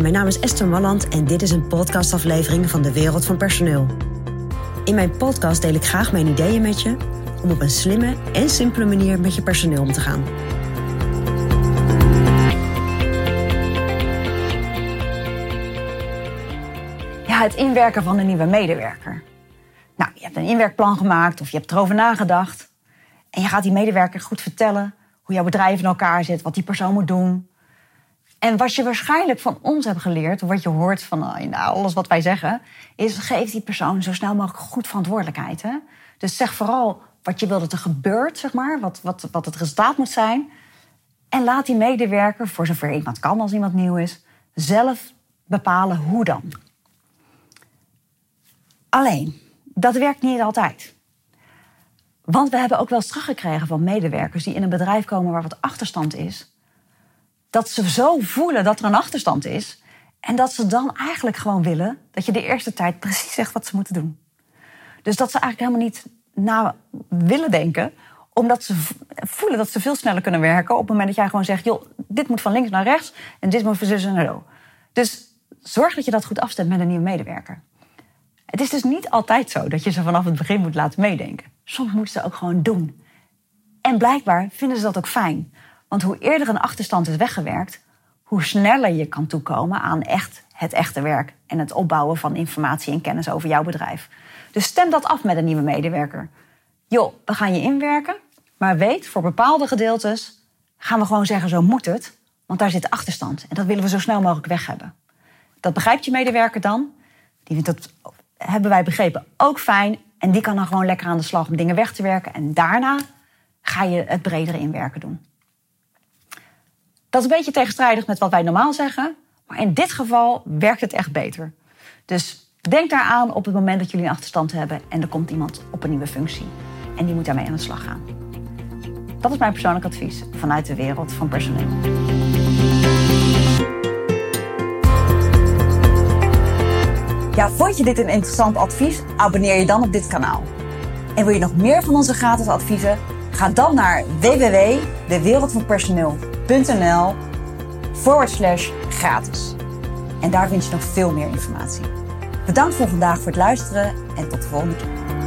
Mijn naam is Esther Malland en dit is een podcastaflevering van de Wereld van Personeel. In mijn podcast deel ik graag mijn ideeën met je om op een slimme en simpele manier met je personeel om te gaan. Ja, het inwerken van een nieuwe medewerker. Nou, je hebt een inwerkplan gemaakt of je hebt erover nagedacht. En je gaat die medewerker goed vertellen hoe jouw bedrijf in elkaar zit, wat die persoon moet doen. En wat je waarschijnlijk van ons hebt geleerd, wat je hoort van nou, alles wat wij zeggen, is geef die persoon zo snel mogelijk goed verantwoordelijkheid. Dus zeg vooral wat je wil dat er gebeurt, zeg maar, wat, wat, wat het resultaat moet zijn. En laat die medewerker, voor zover iemand kan als iemand nieuw is, zelf bepalen hoe dan. Alleen, dat werkt niet altijd. Want we hebben ook wel eens teruggekregen van medewerkers die in een bedrijf komen waar wat achterstand is. Dat ze zo voelen dat er een achterstand is. En dat ze dan eigenlijk gewoon willen dat je de eerste tijd precies zegt wat ze moeten doen. Dus dat ze eigenlijk helemaal niet na willen denken, omdat ze voelen dat ze veel sneller kunnen werken op het moment dat jij gewoon zegt: joh, dit moet van links naar rechts en dit moet van zus en zo. Dus zorg dat je dat goed afstemt met een nieuwe medewerker. Het is dus niet altijd zo dat je ze vanaf het begin moet laten meedenken. Soms moeten ze ook gewoon doen. En blijkbaar vinden ze dat ook fijn. Want hoe eerder een achterstand is weggewerkt, hoe sneller je kan toekomen aan echt het echte werk en het opbouwen van informatie en kennis over jouw bedrijf. Dus stem dat af met een nieuwe medewerker. Joh, we gaan je inwerken, maar weet, voor bepaalde gedeeltes gaan we gewoon zeggen: zo moet het, want daar zit achterstand en dat willen we zo snel mogelijk weg hebben. Dat begrijpt je medewerker dan. Die vindt dat hebben wij begrepen, ook fijn. En die kan dan gewoon lekker aan de slag om dingen weg te werken. En daarna ga je het bredere inwerken doen. Dat is een beetje tegenstrijdig met wat wij normaal zeggen. Maar in dit geval werkt het echt beter. Dus denk daaraan op het moment dat jullie een achterstand hebben en er komt iemand op een nieuwe functie. En die moet daarmee aan de slag gaan. Dat is mijn persoonlijk advies vanuit de wereld van personeel. Ja, vond je dit een interessant advies? Abonneer je dan op dit kanaal. En wil je nog meer van onze gratis adviezen? Ga dan naar www.dewereldvanpersoneel.nl forward slash gratis. En daar vind je nog veel meer informatie. Bedankt voor vandaag voor het luisteren en tot de volgende keer.